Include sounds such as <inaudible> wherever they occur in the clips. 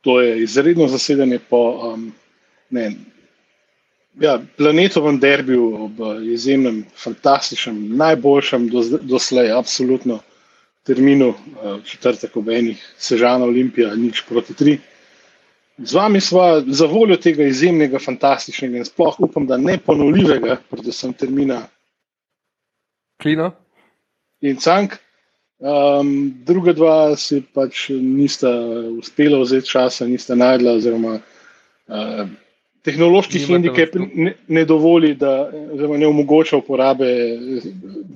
to je izredno zasedanje po um, ne, ja, planetovem derbiju, ob izjemnem, fantastičnem, najboljšem do, doslej, absolutno terminu, uh, četrtek ob enih, Sežana Olimpija, nič proti tri. Z vami smo za voljo tega izjemnega, fantastičnega in sploh upam, da ne ponovljivega, predvsem termina. Klino. In cank. Um, druga dva si pač nista uspela vzeti časa, nista najdla, oziroma uh, tehnološki handicap ne, ne dovoli, da oziroma ne omogoča uporabe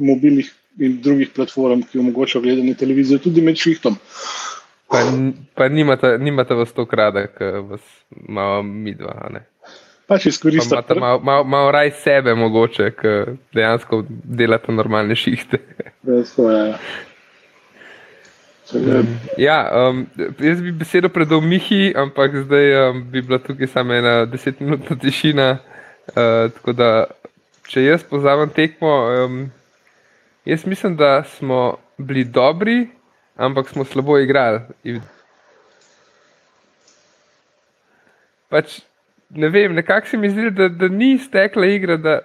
mobilnih in drugih platform, ki omogočajo gledanje televizije tudi med šihtom. Pa, pa nimate, nimate vas to krada, ki vas imamo mi dva. Pač izkoristite. Malo mal, mal raj sebe, mogoče, ki dejansko delate normalne šihte. Ja. Ja, um, jaz bi besedo predal Mihi, ampak zdaj um, bi bila tukaj samo ena desetminutna tišina. Uh, tako da, če jaz pozavem tekmo, um, jaz mislim, da smo bili dobri, ampak smo slabo igrali. Pač, ne vem, nekako se mi zdi, da, da ni stekla igra. Da,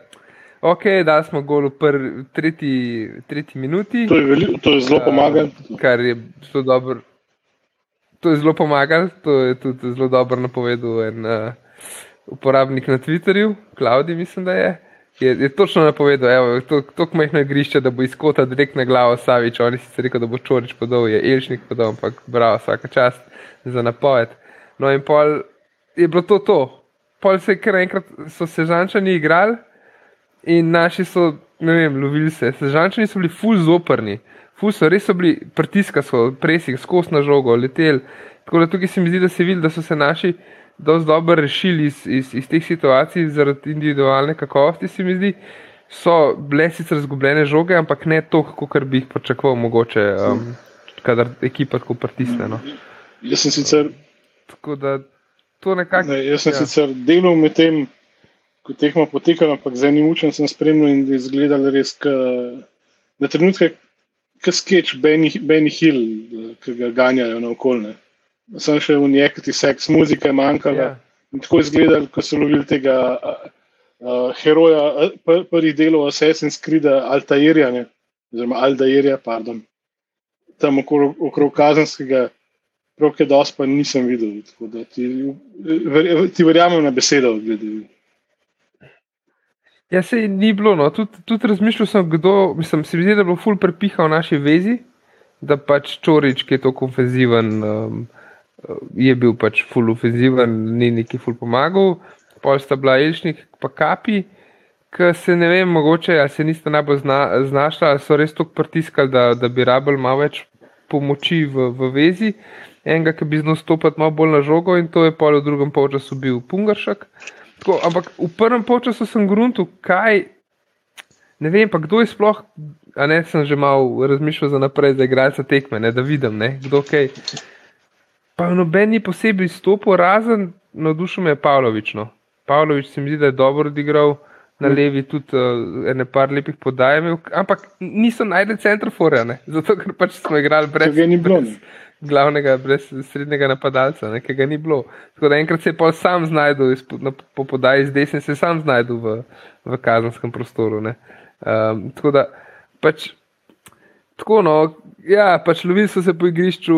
Ok, da smo gol v prvi, tretji, tretji minuti. To je, veli, to je zelo pomagalo. Uh, kar je zelo dobro. To je zelo pomagalo, to je tudi zelo dobro napovedal en uh, uporabnik na Twitterju, Klaudi, mislim, da je. Je, je točno napovedal, da je to tako majhno igrišče, da bo izkota direkt na glavo Savič. Oni si rekel, da bo Čorič podal, je Elšnik podal, ampak bravo, vsaka čast za napoved. No in pol je bilo to to. Pol se je kar enkrat, so se žančani igrali. In naši so, ne vem, lovili se. Sežančani so bili ful zoprni, ful so res so bili pritiska, so presik, skos na žogo, letel. Tako da tukaj se mi zdi, da se vidi, da so se naši dosti dobro rešili iz, iz, iz teh situacij zaradi individualne kakovosti, se mi zdi. So bile sicer razgubljene žoge, ampak ne to, kot bi jih pričakoval, mogoče, um, kadar ekipa tako pritisne. No. Jaz sem sicer. Tako da to nekako. Ne, jaz sem ja. sicer delal med tem ko tekmo potekalo, ampak z enim učem sem spremljal in izgledal res, ka, na trenutke, kot sketch Benny, Benny Hill, ki ga ganjajo na okolje. Sem še v nekaj seks, muzika je manjkala. Yeah. Ja. In tako je izgledal, ko so lovili tega uh, heroja pr prvih delov Assassin's Creed Altairja, oziroma Aldairja, pardon, tam okrog, okrog Kazanskega, roke dos pa nisem videl. Ti, ver, ti verjamem na besedo, glede. Ja, se ni bilo. No. Tudi tud razmišljal sem, kdo, mislim, se mi zdi, da je bilo ful prepiha v naši vezi, da pač Čorič, ki je tako ofenziven, um, je bil pač ful ofenziven, ni neki ful pomagal, pol sta bila Elšnik pa Kapi, ki se ne vem, mogoče, se niste najbolj zna, znašla, so res tako pritiskali, da, da bi rabili malo več pomoči v, v vezi. Enega, ki bi znal stopiti malo bolj na žogo, in to je pol v drugem polčasu bil Pungaršek. Tako, ampak v prvem času sem gruntu, kaj. Ne vem, pa kdo je sploh, a ne sem že malo razmišljal za naprej, za igralca tekme, ne, da vidim, ne, kdo kaj. Pa noben ni posebej stopil, razen navdušil me je Pavlović. No. Pavlović se mi zdi, da je dobro odigral na levi, tudi uh, ene par lepih podaj, ampak niso najdel centrofore, zato ker pač smo igrali brez. Bilo. Brez, glavnega, brez srednjega napadalca, ki ga ni bilo. Tako da enkrat se je pa sam znašel po podaji z desne, se je sam znašel v, v kazenskem prostoru. Um, tako da pač. Tako no, ja, pač lovili so se po igrišču,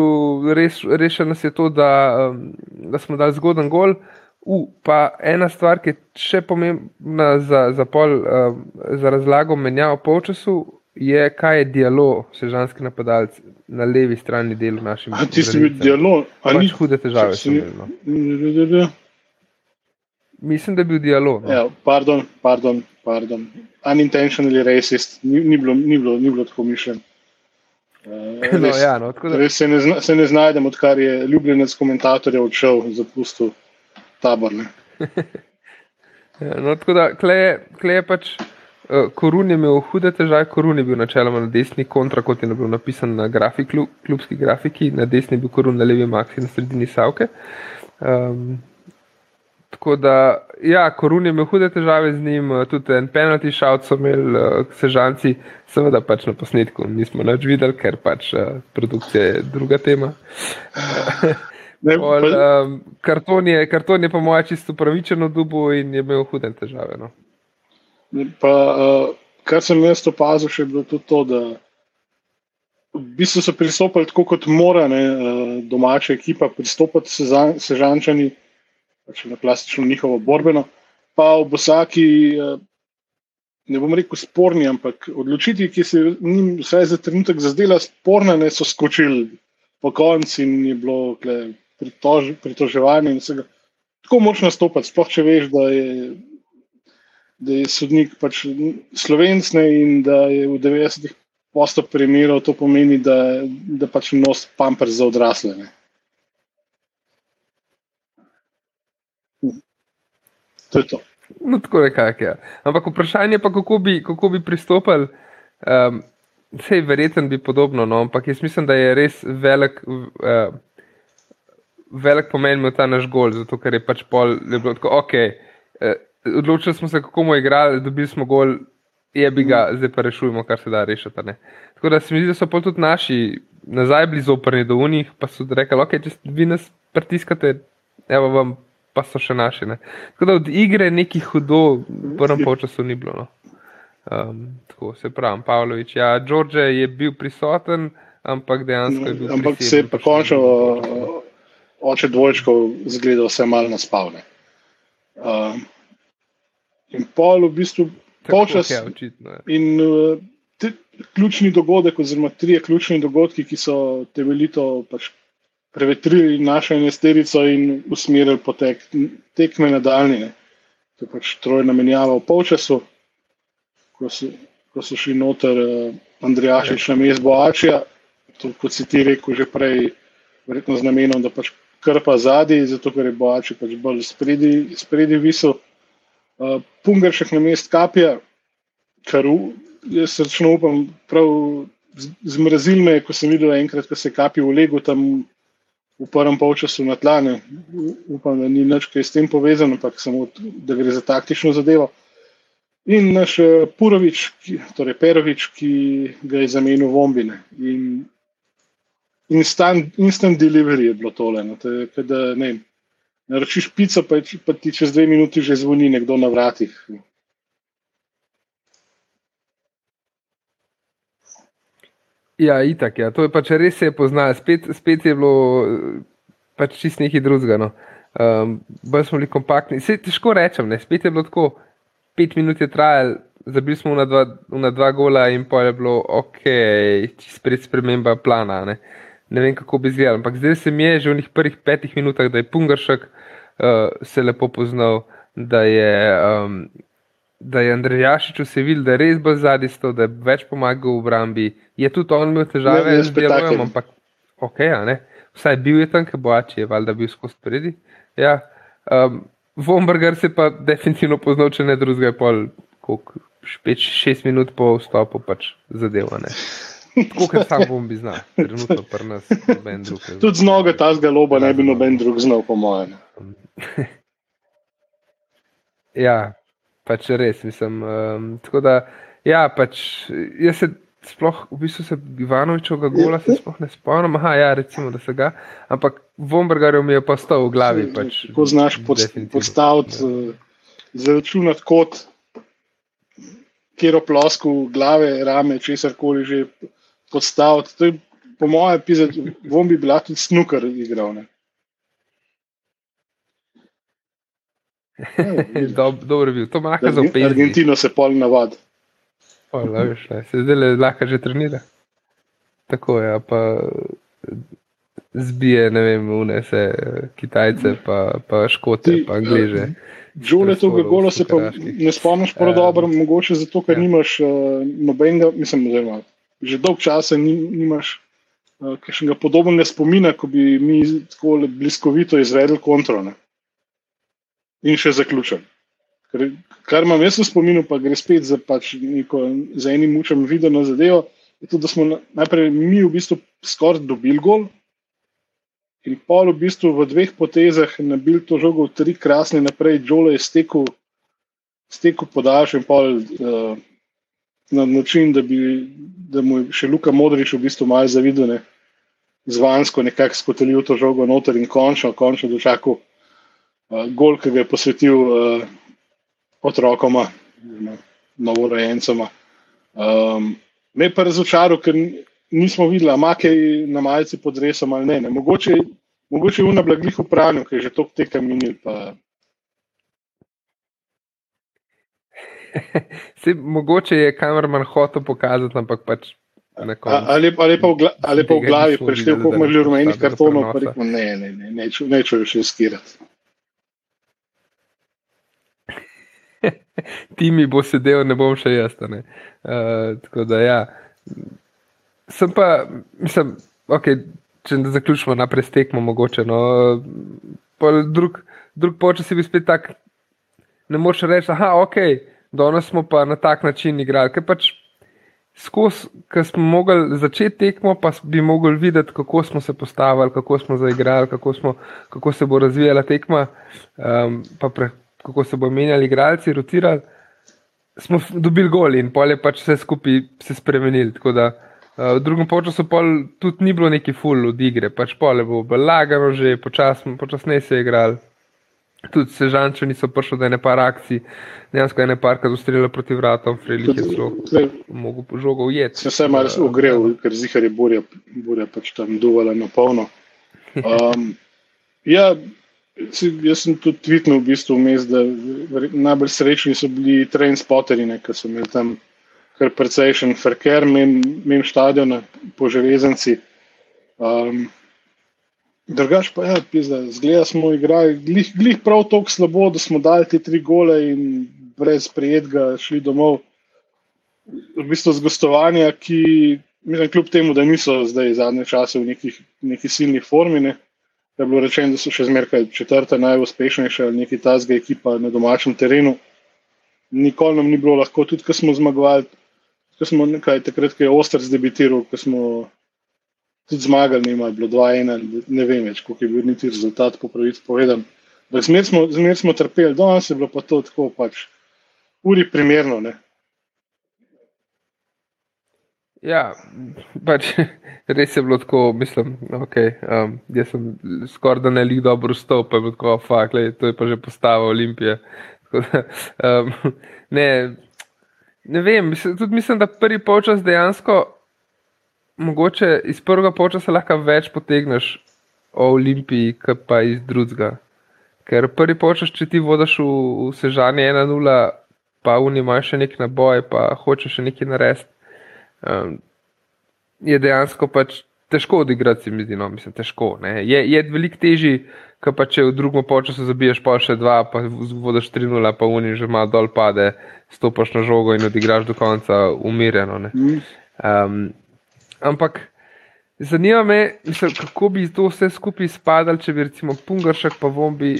res, rešeno se je to, da, um, da smo dali zgoden gol. U, pa ena stvar, ki je še pomembna za, za, pol, um, za razlago menjavo polčasu, je, kaj je dialog, sežanski napadalec na levi strani delu naših ljudi. Ti si bil dialog, ali pač ni hude težave? No. Mislim, da je bil dialog. No. Ja, pardon, pardon, pardon. Unintentionally racist, ni, ni, bilo, ni, bilo, ni bilo tako mišljeno. Uh, <laughs> no, ja, no, da... se, ne zna, se ne znajdem, odkar je ljubljenec komentatorja odšel zapustil tabor. <laughs> ja, no, tako da, klej je pač. Eh, Korun je imel hude težave, Korun je bil načeloma na desni, kontra kot je bilo napisano na grafik, klubski grafiki, na desni je bil Korun, na levi Maxi, na sredini Savke. Um, tako da, ja, Korun je imel hude težave z njim, eh, tudi en penalty shout so imeli uh, sežanci, seveda pač na posnetku nismo več videli, ker pač uh, produkcija je druga tema. <laughs> Ne, Pol, um, karton, je, karton je po mojem čisto pravičeno dubu in je imel hude težave. No. Pa, uh, kar sem jaz opazil, je bilo tudi to, da v bistvu so pristopili tako, kot mora ne, uh, domača ekipa pristopiti sežančani, pač na klasično njihovo borbeno. Pa v Bosaki, uh, ne bom rekel sporni, ampak odločitvi, ki se jim vsaj za trenutek zazdela sporna, ne so skočili po konci in je bilo pritož, pritoževanje. Tako močno stopiti, sploh če veš, da je, da je sodnik pač slovencne in da je v 90-ih postop primerov to pomeni, da, da pač nos pamper za odrasle. Ne. To je to. No, tako nekako. Ja. Ampak vprašanje je, kako bi, kako bi pristopili. Um, Vse je verjetno bi podobno, no? ampak jaz mislim, da je res velik, uh, velik pomen imel ta naš gol, zato ker je pač pol, je bilo tako, ok, uh, odločili smo se, kako bomo igrali, dobili smo gol, je bi ga, zdaj pa rešujemo, kar se da rešiti. Ne? Tako da se mi zdi, da so pa tudi naši nazaj bili zoprni do unih, pa so rekli, ok, če vi nas pritiskate, evo vam pa so še naši. Ne. Tako da od igre nekih hudo, v prvem času ni bilo. No. Um, tako se pravi, Pavlović. Ja, Đorđe je bil prisoten, ampak dejansko je bil. Ampak se je pa končno oče dvojčkov zgledal vse malo na spavne. Um, in pol v bistvu počas. Ja, očitno, ja. In uh, te, ključni dogodek, oziroma tri ključni dogodki, ki so temeljito pač prevetrili našo enesterico in usmerili potek tekme nadaljne. To je pač trojna menjava v polčasu, ko so, ko so šli noter uh, Andrejašič na mestu Boačija, to kot si ti rekel že prej, verjetno z namenom, da pač krpa zadnji, zato ker je Boači pač bolj spredi, visel. Uh, Pungaršek na mestu Kapija, kar jaz račno upam, prav zmrazil me je, ko sem videl enkrat, ko se je Kapi v legu tam v prvem polčasu na tlane. Upam, da ni nič kaj s tem povezano, ampak samo da gre za taktično zadevo. In naš eh, Purovič, ki, torej Perovič, ki ga je zamenil v Ombine. In instant, instant delivery je bilo tole. No, te, kada, ne, naročiš pico, pa, pa ti čez dve minuti že zvoni nekdo na vratih. Ja, itak, ja. to je pač res se je poznalo, spet, spet je bilo pač čist nekaj drugega. No. Um, bolj smo bili kompaktni. Se, težko rečem, ne. spet je bilo tako, pet minut je trajalo, zabili smo na dva, na dva gola in pa je bilo ok, spet sprememba plana. Ne. Ne vem, kako bi izgledal. Ampak zdaj se mi je že v njih prvih petih minutah, da je Pungaršek uh, se lepo poznal, da je. Um, da je Andrej Jašič vse videl, da je res bolj zadnji sto, da je več pomagal v obrambi. Je tudi on imel težave z delom, ampak ok, ja, vsaj bil je tam, ki boači je valjda bil skozi spredi. Ja, um, Vomberger se pa definitivno poznal, če ne drugega, pol, koliko, špet, šest minut po vstopu pač zadeva. Tako kot sam bom bi znal, trenutno pa nas noben drug. Tudi z noge ta zgaloba ne bi noben drug znal, po mojem. <laughs> ja, pač res, mislim. Um, tako da, ja, pač jaz se sploh, v bistvu se Ivanovičovega gola se sploh ne spomnim, aha, ja, recimo, da se ga, ampak Vombergarju mi je pa stal v glavi. Pač, Ko znaš postaviti, ja. uh, zračunati kot, kjer oplosku glave, rame, česar koli že postaviti. To je, po mojem, pisati, bom bi bila tudi snukar igral. Ne? <laughs> Dobro je bil, to manjka za opet. Argentino se pol navad. Se zdaj le lahko že trenira. Tako je, pa zbije, ne vem, unese Kitajce, pa, pa Škote, Ti, pa Angliže. Žule tega gola se pa ne spomniš prav dobro, um, mogoče zato, ker ja. nimaš uh, nobenega, mislim, oziroma, že dolg časa nimaš uh, kakšnega podobnega spomina, ko bi mi tako bliskovito izvedli kontrole in še zaključen. Ker, kar imam jaz v spominu, pa gre spet za, pač neko, za enim mučem videno zadevo, je to, da smo najprej mi v bistvu skoraj dobili gol. In pol v bistvu v dveh potezah nabil to žogo, tri krasne naprej, Džole je stekel, stekel podaljšan in pol uh, na način, da, bi, da mu je še Luka Modrič v bistvu malo zavidel. zvansko nekako skotelil to žogo noter in končno, končno dočakal uh, gol, ki ga je posvetil uh, otrokoma, novorojencema. Um, me pa razočaral, ker nismo videli, ima kaj na malce pod resom ali ne. ne. Mogoče, mogoče je v nablagih upravljal, ker je že to teka minil. Pa... Se, mogoče je kamerman hotel pokazati, ampak pač. Ali, ali, pa gla, ali pa v glavi prišel, koliko imaš rumenih kartonov, pa rekel, ne, ne, ne, ne, ne, čujo še skirati. Ti mi bo sedel, ne bom še jaz. Uh, tako da ja. Sem pa, mislim, okay, če ne zaključimo naprej s tekmo, mogoče. No, drug drug počas je bil spet tak, ne moreš reči, da ok, danes smo pa na tak način igrali. Ker pač skozi, ker smo mogli začeti tekmo, pa bi mogli videti, kako smo se postavili, kako smo zaigrali, kako, smo, kako se bo razvijala tekma, um, pa pre, kako se bo menjali igralci, rotirali. Smo dobili gol in pol je pač vse skupaj se spremenili. Uh, v drugem času tudi ni bilo neki full od igre, pač pole bo lagano, že počasneje počas se je igral. Tudi sežanče niso prišli, da je nekaj akcij, dejansko je nekaj, kar ustrelilo proti vratom, frili je zelo, mogo po žogu ujeti. Sem se malo ogrel, uh, ker zihar je burja, burja pač tam duvala na polno. Um, ja, jaz sem tudi tvitnil v bistvu vmes, da najbolj srečni so bili train spoteri, ki so imeli tam kar precejšen ferker, mem stadiona po železnici. Um, drugač pa je, ja, zgleda, smo igrali glih, glih prav tako slabo, da smo dali ti tri gole in brez prijetga šli domov. V bistvu z gostovanja, ki, mislim, kljub temu, da niso zdaj zadnje čase v nekih, neki silni formi, ne, je bilo rečeno, da so še zmeraj četrta najuspešnejša ali neki tazga ekipa na domačem terenu. Nikoli nam ni bilo lahko, tudi ko smo zmagovali, ko smo nekaj takrat, ko je Oster zdebitiral, ko smo tudi zmagali, nima bilo 2-1, ne vem več, koliko je bil niti rezultat, po pravici povedan. Zmer smo, zmer smo trpeli, danes je bilo pa to tako pač uri primerno. Ne? Ja, pač <laughs> res je bilo tako, mislim, okay, um, jaz sem skoraj da ne lik dobro stopil, tako fakt, to je pa že postava Olimpije. <laughs> Da, um, <laughs> ne, Ne vem, mislim, tudi mislim, da prvi počas dejansko, mogoče iz prvega počasa lahko več potegneš o Olimpiji, kot pa iz drugega. Ker prvi počas, če ti vodiš v, v sežanje 1-0, pa v njima še neki naboj, pa hočeš še nekaj narediti, um, je dejansko pač težko odigrati, mi zdi, no, mislim, težko. Ne. Je, je veliko težje Kaj pa če v drugem času zabiješ pa še dva, pa vodiš 3-0, pa uni že malo dol pade, stopiš na žogo in odigraš do konca umirjeno. Um, ampak zanima me, mislim, kako bi to vse skupaj spadalo, če bi recimo Pungaršek pa Vombi,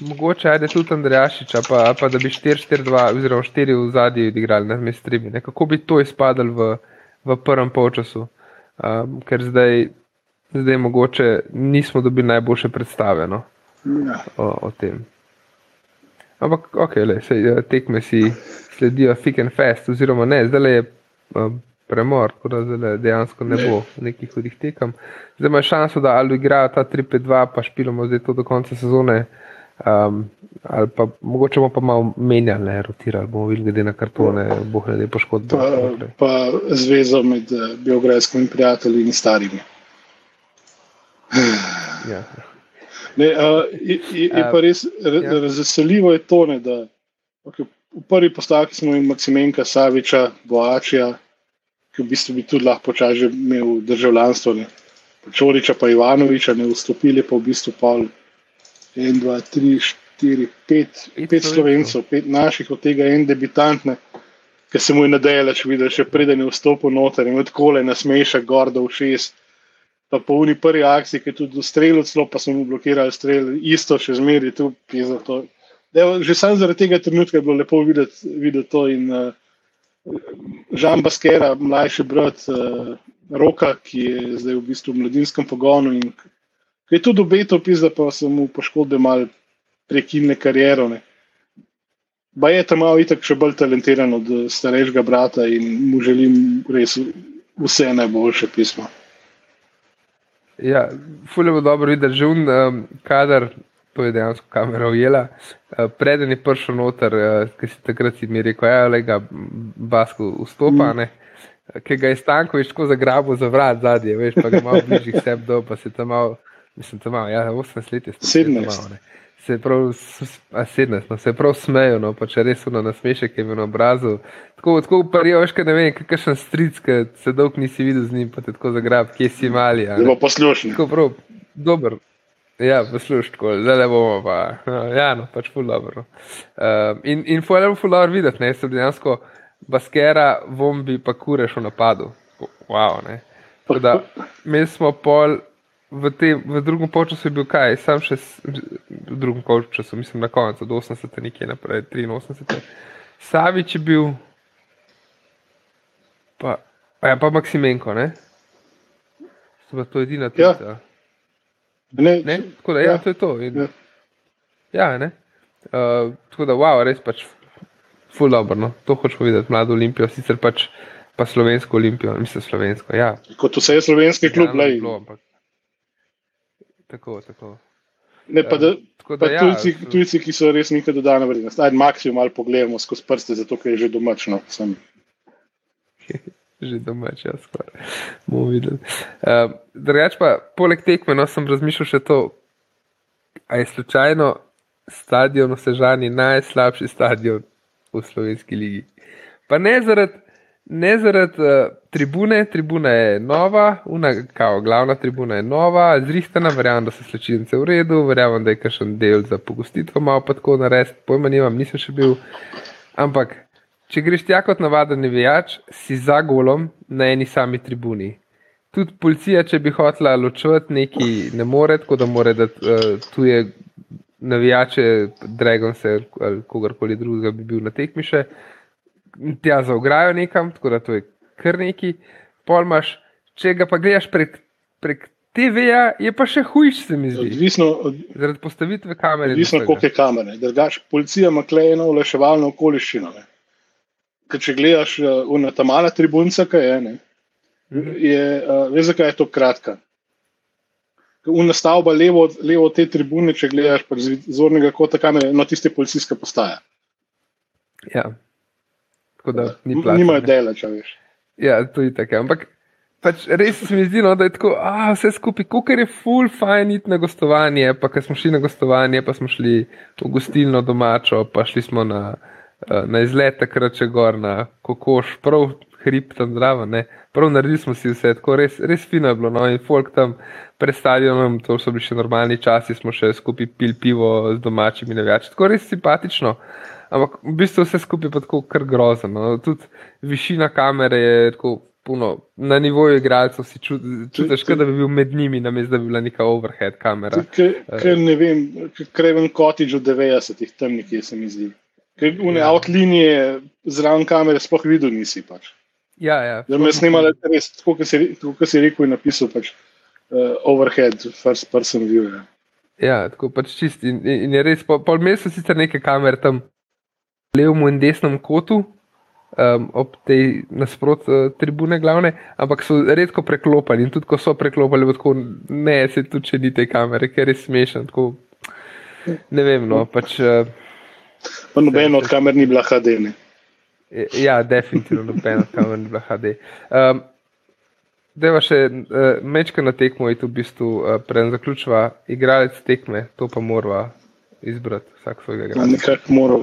mogoče ajde tudi Andrejašič, pa, pa da bi 4-4-2 oziroma 4 v zadnji odigrali na mestrimi. Kako bi to izpadalo v, v prvem polčasu? Um, ker zdaj zdaj mogoče nismo dobili najboljše predstave no, ja. o, o tem. Ampak, ok, le, sej, ja, tekme si sledijo thick and fast, oziroma ne, zdaj je um, premor, tako da dejansko ne bo nekih hudih tekem. Zdaj ima šanso, da ali igrajo ta 3-5-2, pa špilamo zdaj to do konca sezone. Um, ali pa mogoče bomo pa malo menjali, ne, rotirali, bomo videli, glede na kartone, boh ne da je poškodba. Pa, pa zvezo med uh, biografskimi prijatelji in starimi. <sighs> Ja. Ne, uh, je, je, je pa res ja. razveseljivo, je to, ne, da okay, v prvi postavki smo imeli Maksimenka, Saviča, Boačija, ki v bistvu bi tudi lahko počasi imel državljanstvo, ne. Čoriča pa Ivanoviča, ne vstopili pa v bistvu pol 1, 2, 3, 4, 5, 5 slovencev, 5 naših, od tega en debitant, ki se mu je nadejala, če videl, še preden je vstopil noter in tako le nasmeša, gordo v šest pa po uni prvi akciji, ki je tudi ustrelil, celo pa smo mu blokirali strel, isto še zmeri tu pisa. Že sam zaradi tega trenutka je bilo lepo videti, videti to in uh, Žan Baskera, mlajši brat uh, Roka, ki je zdaj v bistvu v mladinskem pogonu in ki je tudi obetal pisa, pa so mu poškodbe mal prekinne karijero. Ne. Ba je tam malo itak še bolj talentiran od starejšega brata in mu želim res vse najboljše pismo. Ja, fulje bo dobro videti, že un um, kader, to je dejansko kamera ujela. Uh, preden je prišel noter, uh, ki si takrat si mi rekel, ja, le ga basko vstopa, mm. ki ga je Stankovič tako zagrabil za vrat zadnje, veš, pa ga malo bližjih seb do, pa se tam malo, mislim, tam malo, ja, 18 let je stalo. 17 se prav, a sedemnajst, no, se prav smejo, no, pa če res uno nasmešek je na obrazu. Tako, tako parijo, veš, kaj ne vem, kakšen stric, ki se dolg nisi videl z njim, pa te tako zagrab, kje si mali. Zelo poslušni. Tako prav, dober. Ja, poslušaj, zdaj le bomo pa. No, ja, no, pač ful dobro. Uh, in in ful je ful dobro videti, ne, se dejansko baskera, vombi pa kureš v napadu. Wow, ne. Tako da, mi smo pol v, te, v drugem času je bil kaj, sam še v drugem času, mislim na koncu, od 80. nekje naprej, 83. Savič je bil, pa, ja, pa Maksimenko, ne? To edina tista. Ja. Ne, ne? Tako da, ja, ja to je to. In, ja. ja, ne? Uh, tako da, wow, res pač ful dobro, no? to hočemo videti, mlado olimpijo, sicer pač pa slovensko olimpijo, mislim slovensko, ja. Kot vse je slovenski klub, ja, lej. Bilo, ampak, Tako, tako. Ne, pa da, pa da, ja, tujci, ja, tujci, ki so res nekaj dodane vrednosti. Ajde, maksimum malo pogledamo skozi prste, zato ker je že domačno. <laughs> že domač, ja, skoraj. Bomo videli. Uh, Drugač pa, poleg tekme, no, sem razmišljal še to, a je slučajno stadion v Sežani najslabši stadion v slovenski ligi. Pa ne zaradi ne zaradi uh, tribune, tribuna je nova, una, kao, glavna tribuna je nova, zrihtana, verjamem, da so slčilnice v redu, verjamem, da je kakšen del za pogostitev, malo pa tako narediti, pojma nimam, nisem še bil. Ampak, če greš tja kot navaden nevijač, si za golom na eni sami tribuni. Tudi policija, če bi hotela ločevati neki, ne more, tako da more, da uh, tu je navijače, Dragon se ali kogarkoli drugega bi bil na tekmiše tja za ograjo nekam, tako da to je kar neki. Polmaš, če ga pa gledaš prek, prek TV-ja, je pa še hujš, se mi zdi. Odvisno, od, Zaradi postavitve kamere. Odvisno, koliko je kamere. Drugač, policija ima klejeno oleševalno okoliščino. Ne. Ker če gledaš uh, na ta mala tribunca, kaj je, ne, mhm. je uh, veš, zakaj je to kratka. Una stavba levo, levo od te tribune, če gledaš z zornega kota kamere, no tiste policijske postaje. Ja tako da ni plačano. Nimajo dela, če veš. Ja, to je tako. Ampak pač res se mi zdi, no, da je tako, a vse skupaj, kako je full fajn iti na gostovanje. Pa ker smo šli na gostovanje, pa smo šli v gostilno domačo, pa šli smo na, eh, na izlet takrat če gor na kokoš, prav hrib tam zdravo. Prav naredili smo si vse, tako res, res fino je bilo. No, in folk tam pred stadionom, to so bili še normalni časi, smo še skupaj pil pivo z domačimi navijači. Tako res simpatično. Ampak v bistvu vse skupaj je tako kar grozno. No. Tudi višina kamere je tako puno, na nivoju igralcev si čutiš, da bi bil med njimi, namesto da bi bila neka overhead kamera. Ker ne vem, kreven kotič v 90-ih, tam nekje se mi zdi. Ker v ja. outlinije zraven kamere sploh videl nisi pač. Ja, ja. Da me snimali res, tako kot si, si rekel in napisal, pač uh, overhead, first person view. Ja. Ja, tako pač čist. In, in je res, pol, pol meseca sicer neke kamere tam levem in desnem kotu, um, ob tej nasprotni uh, tribune, glavne, ampak so redko preklopili. In tudi, ko so preklopili, tako ne, se tudi če ni te kamere, ker je smešen. Tako, ne vem, no, pač. Uh, pa nobeno od kamer ni bila HD. Ne? Ja, definitivno nobeno od kamer ni bila HD. Um, Deva še uh, mečka na tekmo in tu v bistvu uh, prej zaključva igralec tekme, to pa mora izbrati vsak svojega igralca. Nekako mora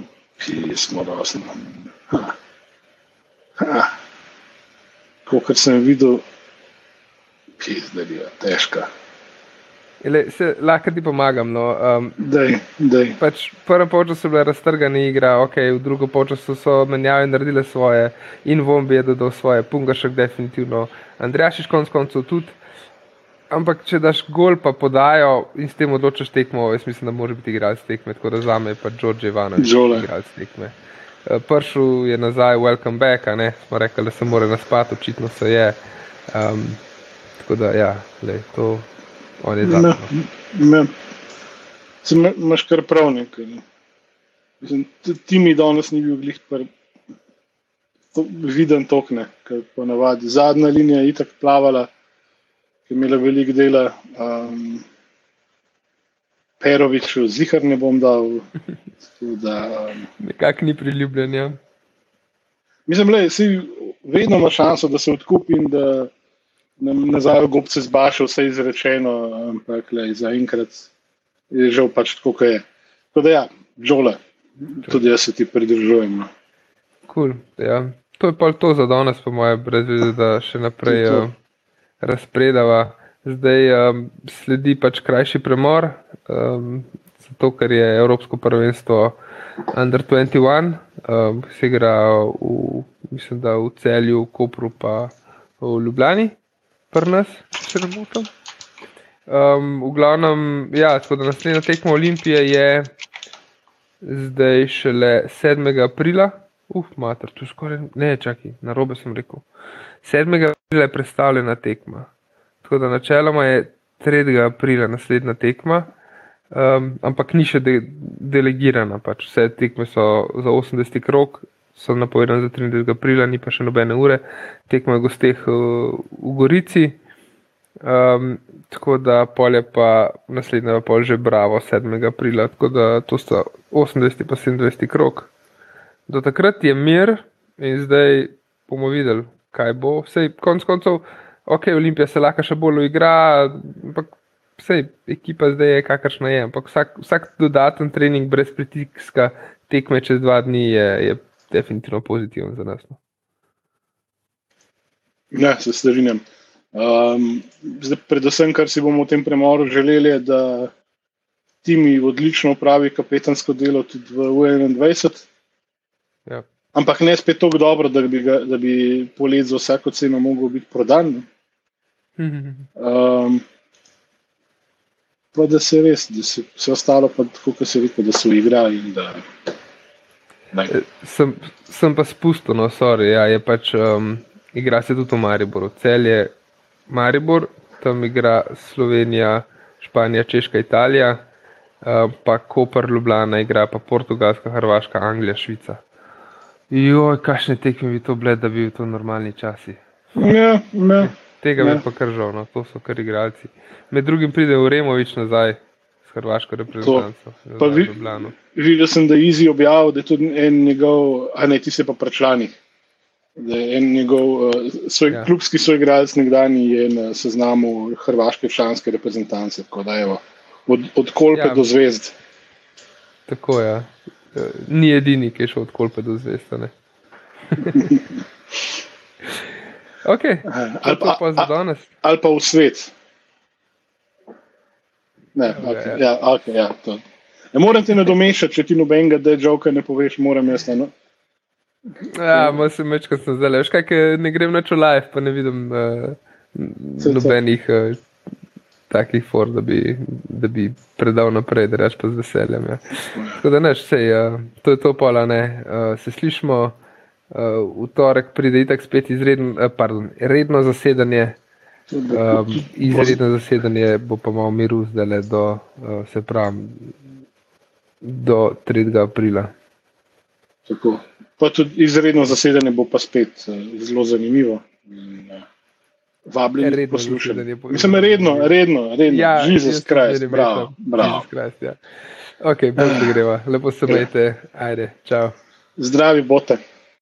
ki smo rosni. Kot sem videl, ki je težka. Ele, se, lahko ti pomagam. No. Um, dej, dej. Pač prvo počas so bile raztrgane igre, okay, v drugo počas so menjave naredile svoje, in Vombi je dodal svoje, Pungašek definitivno, Andrejašiš konc koncev tudi. Ampak, če daš gol, pa podajo in s tem odločiš tekmo, jaz mislim, da mora biti igralec tekme, tako da za me je pa George Ivanovič igralec tekme. Eh, Pršel je nazaj, welcome back, a ne, smo rekli, da se mora naspati, očitno se je. Um, tako da, ja, lej, to je zakon. No. Imaš kar prav nekaj. Ne. Mislim, ti mi danes ni bil glih pr... To, viden tokne, ker ponavadi zadnja linija je itak plavala ki je imela veliko dela. Um, Peroviču, zihar ne bom dal. <laughs> Da, um, Nekako ni priljubljen. Ja. Mislim, da si vedno ima šanso, da se odkupi in da nam nazaj v gobce zbaša vse izrečeno, ampak le, zaenkrat je žal pač tako, kot je. Tako da ja, žole, tudi jaz se ti pridružujem. No. Cool, ja. To je pa to za danes, po mojem, brez veze, da še naprej uh, razpredava. Zdaj um, sledi pač krajši premor, um, zato ker je Evropsko prvenstvo Under 21, um, se igra v, mislim, v celju, v Kopru, pa v Ljubljani, prnas, če ne motim. Um, v glavnem, ja, tako da naslednja tekma Olimpije je zdaj šele 7. aprila. Uf, mater, tu skoraj ne, čakaj, na robe sem rekel. 7. aprila je predstavljena tekma. Tako da načeloma je 3. aprila naslednja tekma, um, ampak ni še de delegirana. Pač. Vse tekme so za 80 krok, so napovedane za 30. aprila, ni pa še nobene ure. Tekma je gosteh uh, v Gorici. Um, tako da polje pa naslednja pol že bravo 7. aprila, tako da to sta 80 pa 27 krok. Do takrat je mir in zdaj bomo videli, kaj bo. Vsej konc koncev ok, Olimpija se lahko še bolj igra, ampak vse ekipa zdaj je kakršna je. Ampak vsak, vsak dodaten trening brez pritiska tekme čez dva dni je, je definitivno pozitiven za nas. No. Ja, se strinjam. Um, zdaj, predvsem, kar si bomo v tem premoru želeli, je, da timi odlično upravi kapetansko delo tudi v 21. Ja. Ampak ne spet tako dobro, da bi, ga, da bi polet za vsako ceno mogel biti prodan. Um, pa da se res, da se vse ostalo, pa tako, kot se reče, da se igra. Da, e, sem, sem pa spustil, no, sorry, ja, je pač um, igra se tudi v Mariboru. Cel je Maribor, tam igra Slovenija, Španija, Češka, Italija, uh, pa Koper, Ljubljana, igra pa Portugalska, Hrvaška, Anglija, Švica. Joj, kakšne tekme bi to bile, da bi bili to normalni časi. Ja, ja. Tega bi pa kar žal, no. to so kar igralci. Med drugim pride v Removič nazaj s hrvaško reprezentanco. Vi, videl sem, da je Izi objavil, da je tudi en njegov, a ne ti se pa prečlani. Da je en njegov uh, svoj, ja. klubski soigralec nekdani je na seznamu hrvaške članske reprezentance. Tako da je od, od kolpe ja. do zvezd. Tako je. Ja. Ni edini, ki je šel od kolpe do zvezd. <laughs> <laughs> Okay. Ali pa, pa za danes. Ali pa v svet. Ne, okay, ja, okay, ja, ne morem ti nadomešati, če ti nobenega dežoka ne poveš, moram jaz na. No? Ja, malo se meč, ko sem zdaj. Veš kaj, ne grem na čolaj, pa ne vidim uh, nobenih uh, takih for, da bi, da bi predal naprej, da reč pa z veseljem. Ja. Tako da neš, sej, uh, to je to pola, ne. Uh, se slišmo uh, v torek pride itak spet izredno, uh, pardon, redno zasedanje. Um, izredno zasedanje bo pa malo miru zdaj le do, uh, se pravi, do 3. aprila. Tako. Pa tudi izredno zasedanje bo pa spet uh, zelo zanimivo. Vabljeni poslušati. Mislim, redno, redno, redno. Ja, Jezus Krist, bravo. bravo. Christ, ja. Ok, bolj greva. Lepo se majte. Ajde, čau. Zdravi, bote.